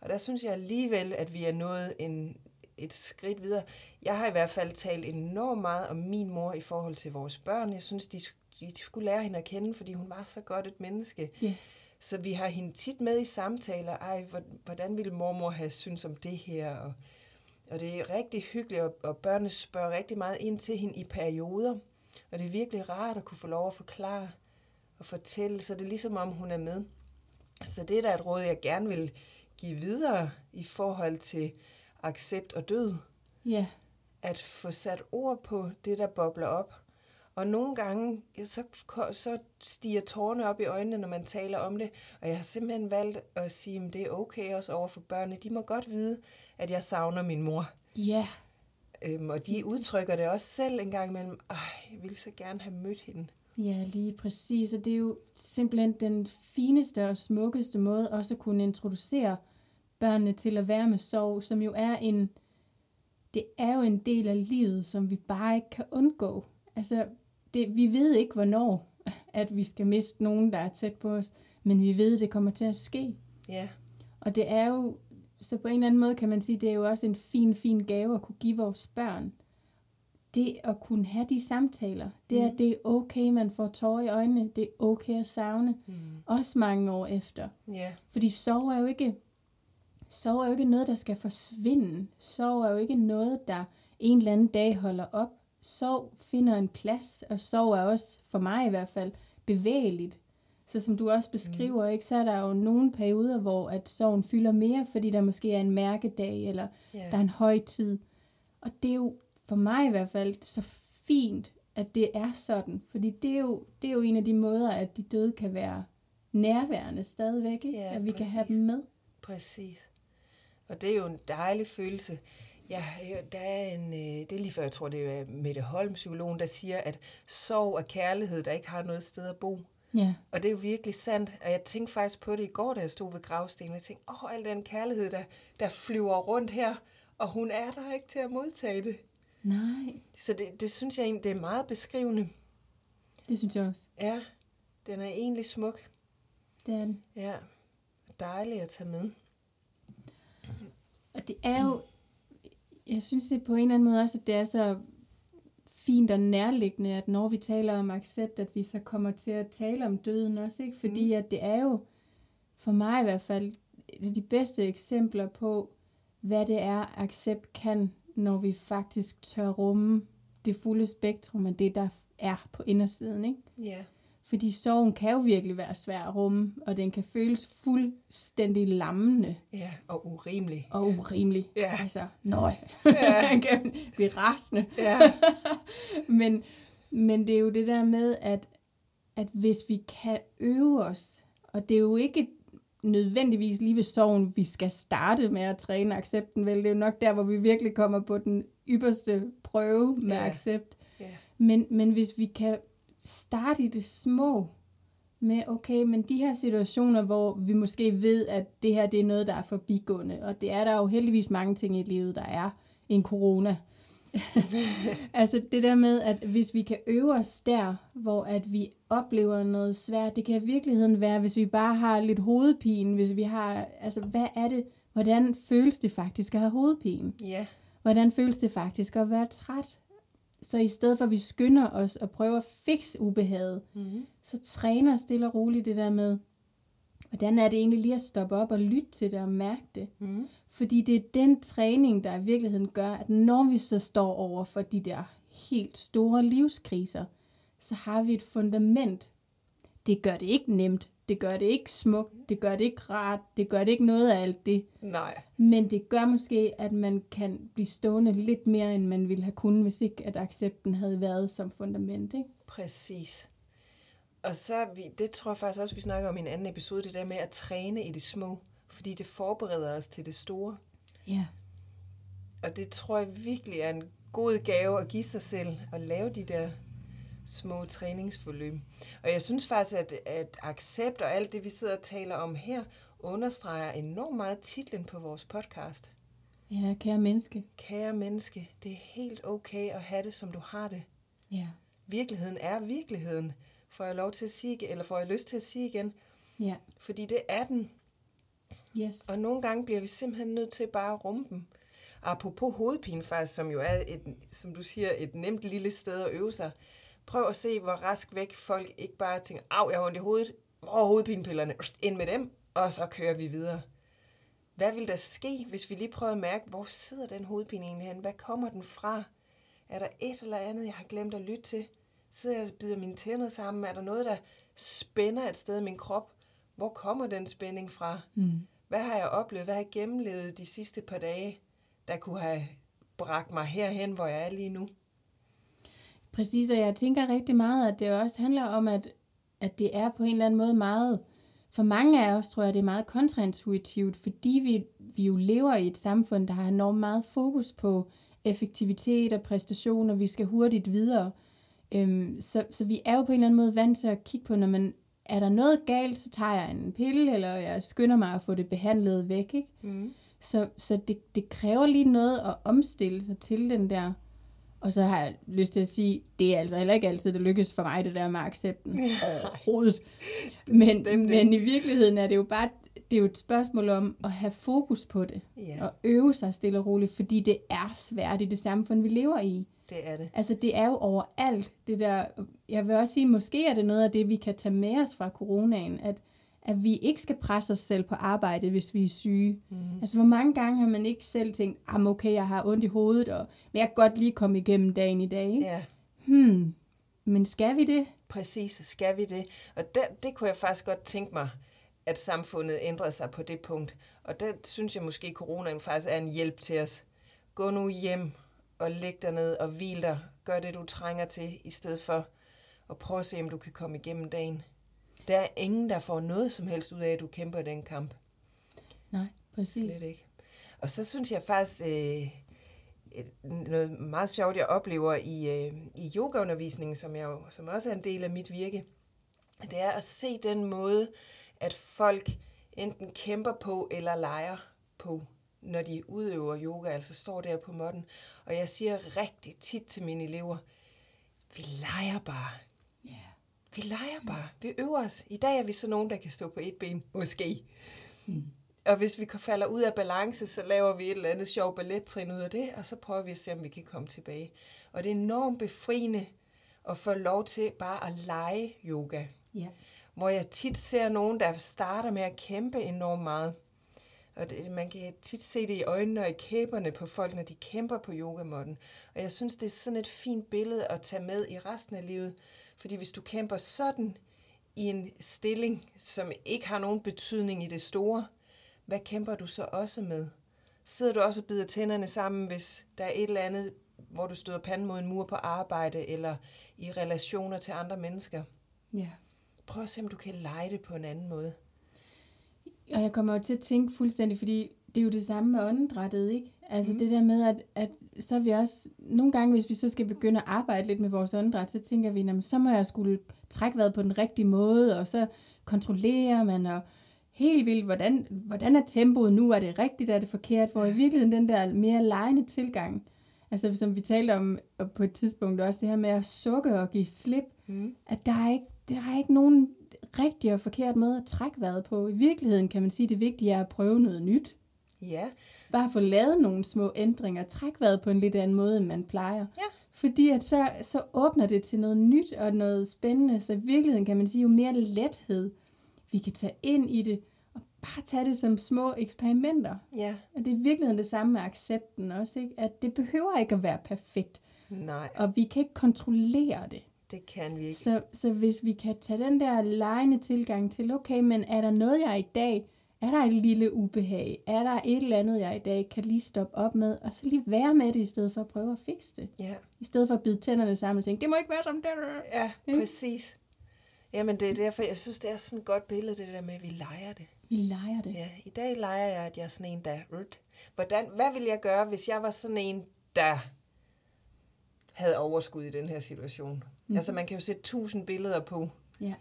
Og der synes jeg alligevel, at vi er nået en, et skridt videre. Jeg har i hvert fald talt enormt meget om min mor i forhold til vores børn. Jeg synes, de, de skulle lære hende at kende, fordi hun var så godt et menneske. Ja. Så vi har hende tit med i samtaler. Ej, hvor- hvordan ville mormor have synes om det her? Og, og det er rigtig hyggeligt, og, og børnene spørger rigtig meget ind til hende i perioder. Og det er virkelig rart at kunne få lov at forklare og fortælle, så det er ligesom om hun er med. Så det er da et råd, jeg gerne vil give videre i forhold til accept og død. Ja, At få sat ord på det, der bobler op. Og nogle gange, så, så stiger tårerne op i øjnene, når man taler om det. Og jeg har simpelthen valgt at sige, at det er okay også over for børnene. De må godt vide, at jeg savner min mor. ja, Øhm, og de udtrykker det også selv en gang imellem. Ej, jeg ville så gerne have mødt hende. Ja, lige præcis. Og det er jo simpelthen den fineste og smukkeste måde også at kunne introducere børnene til at være med sorg, som jo er en, det er jo en del af livet, som vi bare ikke kan undgå. Altså, det, vi ved ikke, hvornår at vi skal miste nogen, der er tæt på os, men vi ved, det kommer til at ske. Ja, Og det er jo, så på en eller anden måde kan man sige, det er jo også en fin, fin gave at kunne give vores børn. Det at kunne have de samtaler, det er, Mm. det er okay, man får tårer i øjnene, det er okay at savne, mm. også mange år efter. ja, Fordi sorg er jo ikke, sorg er jo ikke noget, der skal forsvinde. Sorg er jo ikke noget, der en eller anden dag holder op. Sorg finder en plads, og sorg er også, for mig i hvert fald, bevægeligt. Så som du også beskriver, ikke, så er der jo nogle perioder, hvor at sorgen fylder mere, fordi der måske er en mærkedag, eller ja. der er en højtid. Og det er jo for mig i hvert fald så fint, at det er sådan. Fordi det er jo, det er jo en af de måder, at de døde kan være nærværende stadigvæk. Ikke? Ja, at vi kan have præcis. dem med. Præcis. Og det er jo en dejlig følelse. Ja, der er en, øh, det er lige før, jeg tror, det er Mette Holm, psykologen, der siger, at sorg og kærlighed, der ikke har noget sted at bo. Ja, Og det er jo virkelig sandt. Og jeg tænkte faktisk på det i går, da jeg stod ved gravstenen. Jeg tænkte, åh, al den kærlighed, der, der flyver rundt her, og hun er der ikke til at modtage det. nej, Så det, det synes jeg egentlig, det er meget beskrivende. det synes jeg også. Ja, den er egentlig smuk. Det er den. Ja, dejlig at tage med. Og det er jo, jeg synes det på en eller anden måde også, at det er så fint og nærliggende, at når vi taler om accept, at vi så kommer til at tale om døden også, ikke? Fordi Mm. at det er jo, for mig i hvert fald, et af de bedste eksempler på, hvad det er, accept kan, når vi faktisk tør rumme det fulde spektrum af det, der er på indersiden, ikke? Ja, Fordi sorgen kan jo virkelig være svær at rumme, og den kan føles fuldstændig lammende ja, og urimelig. og urimelig. Ja. Altså, nøj, Ja. han kan blive rasende. Ja, Men, men det er jo det der med, at, at hvis vi kan øve os, og det er jo ikke nødvendigvis lige ved sorgen, vi skal starte med at træne accepten, vel? Det er jo nok der, hvor vi virkelig kommer på den ypperste prøve med Ja. accept. ja, Men, men hvis vi kan starte i det små, med, okay, men de her situationer, hvor vi måske ved, at det her det er noget, der er forbigående, og det er der jo heldigvis mange ting i livet, der er en corona, altså det der med, at hvis vi kan øve os der, hvor at vi oplever noget svært, det kan i virkeligheden være, hvis vi bare har lidt hovedpine, hvis vi har, altså hvad er det, hvordan føles det faktisk at have hovedpine? Ja. Hvordan føles det faktisk at være træt? Så i stedet for at vi skynder os og prøver at fikse ubehaget, Mm-hmm. så træner stille og roligt det der med, hvordan er det egentlig lige at stoppe op og lytte til det og mærke det. Mm-hmm. Fordi det er den træning, der i virkeligheden gør, at når vi så står over for de der helt store livskriser, så har vi et fundament. Det gør det ikke nemt, det gør det ikke smukt, det gør det ikke rart, det gør det ikke noget af alt det. Nej. Men det gør måske, at man kan blive stående lidt mere, end man ville have kunnet, hvis ikke at accepten havde været som fundament. Ikke? Præcis. Og så, vi, det tror jeg faktisk også, vi snakker om i en anden episode, det der med at træne i det små, fordi det forbereder os til det store. Ja. Og det tror jeg virkelig er en god gave at give sig selv, at lave de der små træningsforløb. Og jeg synes faktisk, at, at accept og alt det, vi sidder og taler om her, understreger enormt meget titlen på vores podcast. Ja, kære menneske. Kære menneske, det er helt okay at have det, som du har det. Ja. Virkeligheden er virkeligheden, får jeg lov til at sige, eller får jeg lyst til at sige igen, Ja. fordi det er den. Yes. Og nogle gange bliver vi simpelthen nødt til bare at rumme dem. Apropos hovedpine faktisk, som jo er, et, som du siger, et nemt lille sted at øve sig. Prøv at se, hvor rask væk folk ikke bare tænker, af, jeg har ondt i hovedet, hvor er hovedpinepillerne, ind med dem, og så kører vi videre. Hvad vil der ske, hvis vi lige prøver at mærke, hvor sidder den hovedpine egentlig hen? Hvad kommer den fra? Er der et eller andet, jeg har glemt at lytte til? Sidder jeg og bider mine tænder sammen? Er der noget, der spænder et sted i min krop? Hvor kommer den spænding fra? Mm. Hvad har jeg oplevet? Hvad har jeg gennemlevet de sidste par dage, der kunne have bragt mig herhen, hvor jeg er lige nu? Præcis, og jeg tænker rigtig meget, at det også handler om, at, at det er på en eller anden måde meget, for mange af os tror jeg, det er meget kontraintuitivt, fordi vi, vi jo lever i et samfund, der har enormt meget fokus på effektivitet og præstation, og vi skal hurtigt videre. Øhm, så, så vi er jo på en eller anden måde vant til at kigge på, når man er der noget galt, så tager jeg en pille, eller jeg skynder mig at få det behandlet væk. Ikke? Mm. Så, så det, det kræver lige noget at omstille sig til den der. Og så har jeg lyst til at sige, det er altså heller ikke altid, det lykkes for mig, det der med accepten overhovedet. Men, men i virkeligheden er det jo bare det er jo et spørgsmål om at have fokus på det. Ja, Og øve sig stille og roligt, fordi det er svært i det samfund, vi lever i. det er det. Altså det er jo overalt, det der, jeg vil også sige, måske er det noget af det, vi kan tage med os fra coronaen, at, at vi ikke skal presse os selv på arbejde, hvis vi er syge. Mm. Altså hvor mange gange har man ikke selv tænkt, ah, okay, jeg har ondt i hovedet, og, men jeg kan godt lige komme igennem dagen i dag. Ikke? Ja, Hmm, men skal vi det? præcis. Skal vi det? Og der, det kunne jeg faktisk godt tænke mig, at samfundet ændrede sig på det punkt. Og der synes jeg måske, at coronaen faktisk er en hjælp til os. Gå nu hjem og læg dig ned og hvil dig. Gør det, du trænger til, i stedet for at prøve at se, om du kan komme igennem dagen. Der er ingen, der får noget som helst ud af, at du kæmper den kamp. Nej, præcis. Slet ikke. Og så synes jeg faktisk, øh, et, noget meget sjovt, jeg oplever i, øh, i yogaundervisningen, som, jeg, jo- som også er en del af mit virke, det er at se den måde, at folk enten kæmper på eller leger på, når de udøver yoga, altså står der på måtten. Og jeg siger rigtig tit til mine elever, vi leger bare. Ja. Vi leger bare. Vi øver os. I dag er vi så nogen, der kan stå på et ben. Måske. Mm. Og hvis vi falder ud af balance, så laver vi et eller andet sjov ballettrin ud af det, og så prøver vi at se, om vi kan komme tilbage. Og det er enormt befriende at få lov til bare at lege yoga. Ja. Hvor jeg tit ser nogen, der starter med at kæmpe enormt meget. Og det, man kan tit se det i øjnene og i kæberne på folk, når de kæmper på yogamåtten. Og jeg synes, det er sådan et fint billede at tage med i resten af livet. Fordi hvis du kæmper sådan i en stilling, som ikke har nogen betydning i det store, hvad kæmper du så også med? Sidder du også og bider tænderne sammen, hvis der er et eller andet, hvor du støder panden mod en mur på arbejde, eller i relationer til andre mennesker? ja. Prøv at se, om du kan lege det på en anden måde. Og jeg kommer jo til at tænke fuldstændig, fordi det er jo det samme med åndedrættet, ikke? Altså mm. det der med, at, at så er vi også, nogle gange, hvis vi så skal begynde at arbejde lidt med vores åndedræt, så tænker vi, jamen, så må jeg skulle trække vejret på den rigtige måde, og så kontrollerer man, og helt vildt, hvordan, hvordan er tempoet nu, er det rigtigt, er det forkert, hvor i virkeligheden den der mere lejende tilgang, Altså som vi talte om på et tidspunkt også, det her med at sukke og give slip, mm. at der er, ikke, der er ikke nogen rigtig og forkert måde at trække vejret på. I virkeligheden kan man sige, at det vigtige er at prøve noget nyt. Ja. Bare få lavet nogle små ændringer, træk vejret på en lidt anden måde, end man plejer. Ja. Fordi at så, så åbner det til noget nyt og noget spændende. Så i virkeligheden kan man sige, jo mere lethed vi kan tage ind i det, og bare tage det som små eksperimenter. Ja. Og det er i virkeligheden det samme med accepten også, ikke? at det behøver ikke at være perfekt. Nej, Og vi kan ikke kontrollere det. det kan vi ikke. Så, så hvis vi kan tage den der lejende tilgang til, okay, men er der noget, jeg i dag, er der et lille ubehag, er der et eller andet, jeg i dag kan lige stoppe op med, og så lige være med det, i stedet for at prøve at fikse det. Ja. I stedet for at bide tænderne sammen og tænke, det må ikke være som det. Ja, Ikke? præcis. Jamen, det er derfor, jeg synes, det er sådan et godt billede, det der med, at vi leger det. Vi leger det. Ja, i dag leger jeg, at jeg er sådan en, der... Hvordan, hvad ville jeg gøre, hvis jeg var sådan en, der havde overskud i den her situation? Mm. Altså, man kan jo sætte tusind billeder på Ja.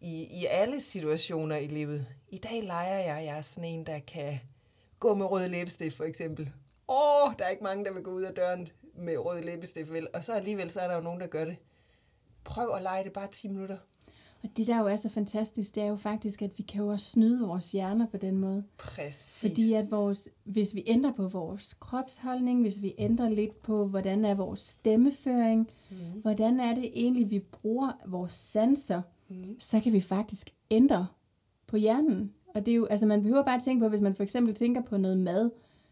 I, i alle situationer i livet. I dag leger jeg, jeg er sådan en, der kan gå med rød læbestift, for eksempel. Åh, der er ikke mange, der vil gå ud af døren med rød læbestift, vel? Og så alligevel, så er der jo nogen, der gør det. Prøv at lege det bare 10 minutter. Og det, der jo er så fantastisk, det er jo faktisk, at vi kan jo også snyde vores hjerner på den måde. Præcis. Fordi at vores, hvis vi ændrer på vores kropsholdning, hvis vi ændrer lidt på, hvordan er vores stemmeføring, mm. hvordan er det egentlig, vi bruger vores sanser, mm så kan vi faktisk ændre på hjernen. Og det er jo, altså man behøver bare at tænke på, hvis man for eksempel tænker på noget mad,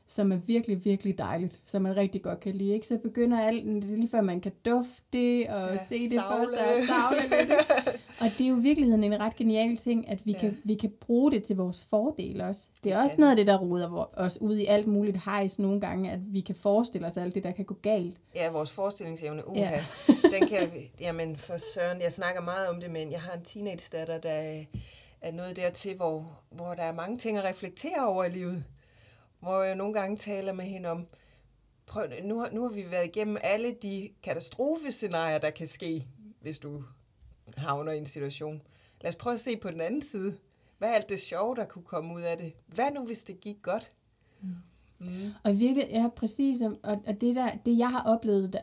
som er virkelig, virkelig dejligt, som man rigtig godt kan lide, ikke? så begynder alt, det er lige før man kan dufte det, og Ja, se det for savle. sig, og savle det. Og det er jo i virkeligheden en ret genial ting, at vi, Ja. kan, vi kan bruge det til vores fordel også. Det er Det også noget af det, der ruder vor- os ud i alt muligt hejs nogle gange, at vi kan forestille os alt det, der kan gå galt. Ja, vores forestillingsevne, uha. Ja. Den kan, jamen for søren, jeg snakker meget om det, men jeg har en teenage-datter, der er nået dertil, hvor, hvor der er mange ting at reflektere over i livet. Hvor jeg nogle gange taler med hende om, prøv, nu, har, nu har vi været igennem alle de katastrofescenarier, der kan ske, hvis du havner i en situation. Lad os prøve at se på den anden side. Hvad er alt det sjove, der kunne komme ud af det? Hvad nu, hvis det gik godt? Og virkelig, ja, præcis, og, og det, der, det jeg har oplevet, der,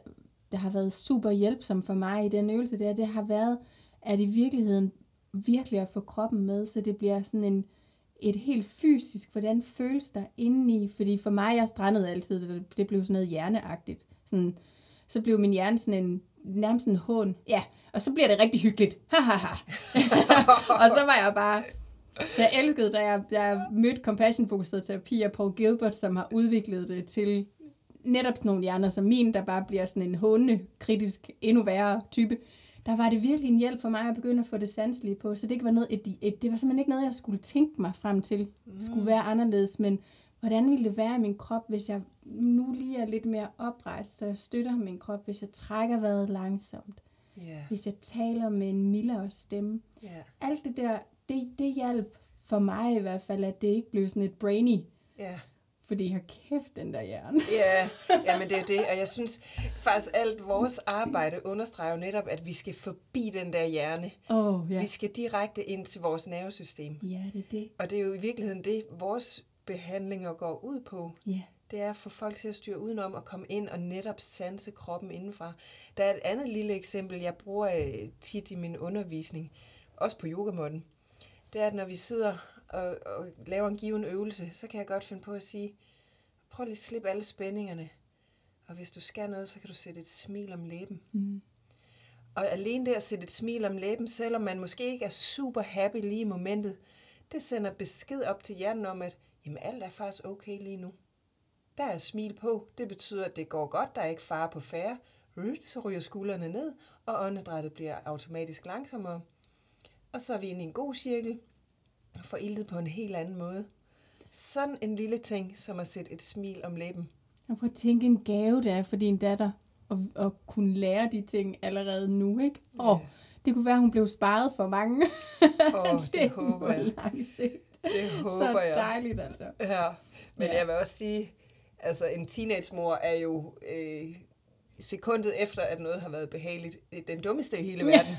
der har været super hjælpsom for mig i den øvelse der, det har været, at i virkeligheden virkelig at få kroppen med, så det bliver sådan en, et helt fysisk, hvordan føles der indeni, fordi for mig, jeg strandede altid, det, blev sådan noget hjerneagtigt, sådan, så blev min hjerne sådan en, nærmest en hån, ja, og så bliver det rigtig hyggeligt, og så var jeg bare, så jeg elskede, da jeg, da jeg mødte compassion-fokuseret terapi af Paul Gilbert, som har udviklet det til netop sådan nogle hjerner som min, der bare bliver sådan en hånende, kritisk, endnu værre type. Der var det virkelig en hjælp for mig at begynde at få det sanselige på. Så det, ikke var noget, et, et, det var simpelthen ikke noget, jeg skulle tænke mig frem til, skulle være anderledes. Men hvordan ville det være i min krop, hvis jeg nu lige er lidt mere oprejst, så jeg støtter min krop, hvis jeg trækker vejret langsomt, Ja, hvis jeg taler med en mildere stemme ja. alt det der, det, det hjalp for mig i hvert fald, at det ikke blev sådan et brainy, Ja. Fordi har kæft den der hjerne. Ja, ja, men det er det, og jeg synes faktisk alt vores arbejde understreger jo netop, at vi skal forbi den der hjerne. Oh, ja. Vi skal direkte ind til vores nervesystem. Ja, det er det. Og det er jo i virkeligheden det, vores behandlinger går ud på. Ja. Det er at få folk til at styre udenom og komme ind og netop sanse kroppen indenfra. Der er et andet lille eksempel, jeg bruger øh, tit i min undervisning, også på yogamåtten. Det er, at når vi sidder og, og laver en given øvelse, så kan jeg godt finde på at sige, prøv lige at slippe alle spændingerne. Og hvis du skal noget, så kan du sætte et smil om læben. Mm. Og alene det at sætte et smil om læben, selvom man måske ikke er super happy lige i momentet, det sender besked op til hjernen om, at jamen, alt er faktisk okay lige nu. Der er smil på. Det betyder, at det går godt. Der er ikke fare på færre. Ryt, Så ryger skuldrene ned, og åndedrættet bliver automatisk langsommere. Og så er vi inde i en god cirkel får iltet på en helt anden måde. Sådan en lille ting, som at sætte et smil om læben. Og prøv at tænke en gave, det er for din datter, at, at kunne lære de ting allerede nu, ikke? Ja. oh, det kunne være, at hun blev sparet for mange. Åh, det håber jeg. Lang sigt. Det Så håber jeg. dejligt, altså. Ja, men ja. jeg vil også sige, altså en teenagemor er jo øh, sekundet efter, at noget har været behageligt, øh, den dummeste i hele verden,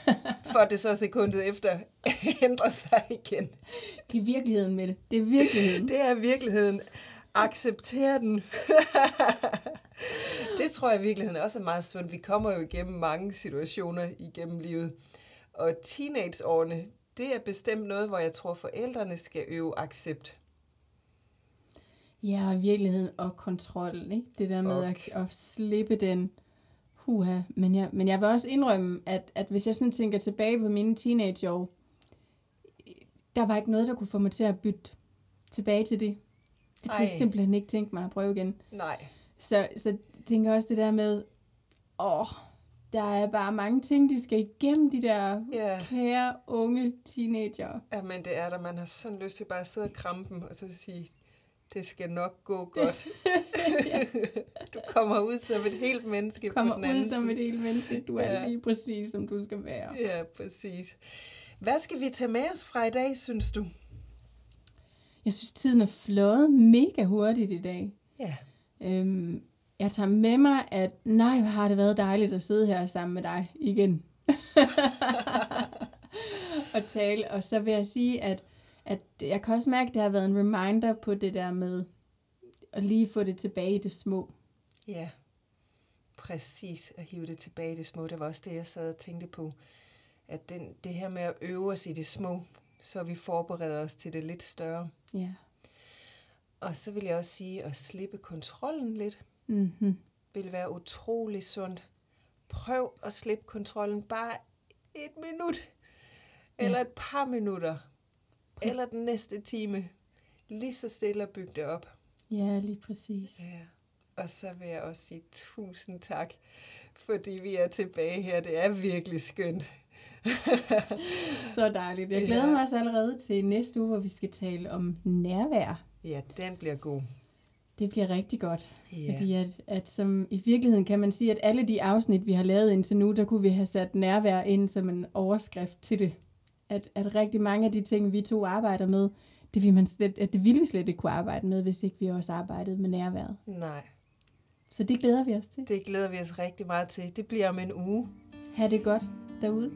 for at det så sekundet efter ændrer sig igen. Det er virkeligheden med det. Det er virkeligheden. Det er virkeligheden. Accepter den. det tror jeg i virkeligheden også er meget sundt. Vi kommer jo igennem mange situationer igennem livet. Og teenageårene, det er bestemt noget, hvor jeg tror, forældrene skal øve accept. Ja, og virkeligheden og kontrol, ikke? Det der med Og- at, at slippe den huha. Men jeg, men jeg vil også indrømme, at, at hvis jeg sådan tænker tilbage på mine teenageår, der var ikke noget, der kunne få mig til at bytte tilbage til det. Det kunne Ej. jeg simpelthen ikke tænke mig at prøve igen. Nej. Så, så jeg tænker også det der med, åh, der er bare mange ting, de skal igennem, de der Ja. kære unge teenager. Ja, men det er der. Man har sådan lyst til bare at sidde og kramme dem, og så sige, det skal nok gå godt. du kommer ud som et helt menneske Kommer på den anden ud som side. et helt menneske. Du er Ja. lige præcis, som du skal være. Ja, præcis. Hvad skal vi tage med os fra i dag, synes du? Jeg synes, tiden er flået mega hurtigt i dag. Ja. Øhm, jeg tager med mig, at nej, hvor har det været dejligt at sidde her sammen med dig igen. og tale. Og så vil jeg sige, at, at jeg kan også mærke, at det har været en reminder på det der med at lige få det tilbage i det små. Ja, præcis. At hive det tilbage i det små. Det var også det, jeg sad og tænkte på. At den, det her med at øve os i det små, så vi forbereder os til det lidt større. Ja. Og så vil jeg også sige, at slippe kontrollen lidt, Mm-hmm. vil være utrolig sundt. Prøv at slippe kontrollen bare et minut, eller et par minutter. Eller den næste time. Lige så stille og bygge det op. Ja, lige præcis. Ja. Og så vil jeg også sige tusind tak, fordi vi er tilbage her. Det er virkelig skønt. Så dejligt. Jeg glæder Ja. mig også allerede til næste uge, hvor vi skal tale om nærvær. Ja, den bliver god. Det bliver rigtig godt. Ja. Fordi at, at som i virkeligheden kan man sige, at alle de afsnit, vi har lavet indtil nu, der kunne vi have sat nærvær ind som en overskrift til det. At, at rigtig mange af de ting, vi to arbejder med, det, vil man slet, at det ville vi slet ikke kunne arbejde med, hvis ikke vi også arbejdede med nærværet. Nej, Så det glæder vi os til. det glæder vi os rigtig meget til. Det bliver om en uge. Ha' det godt derude.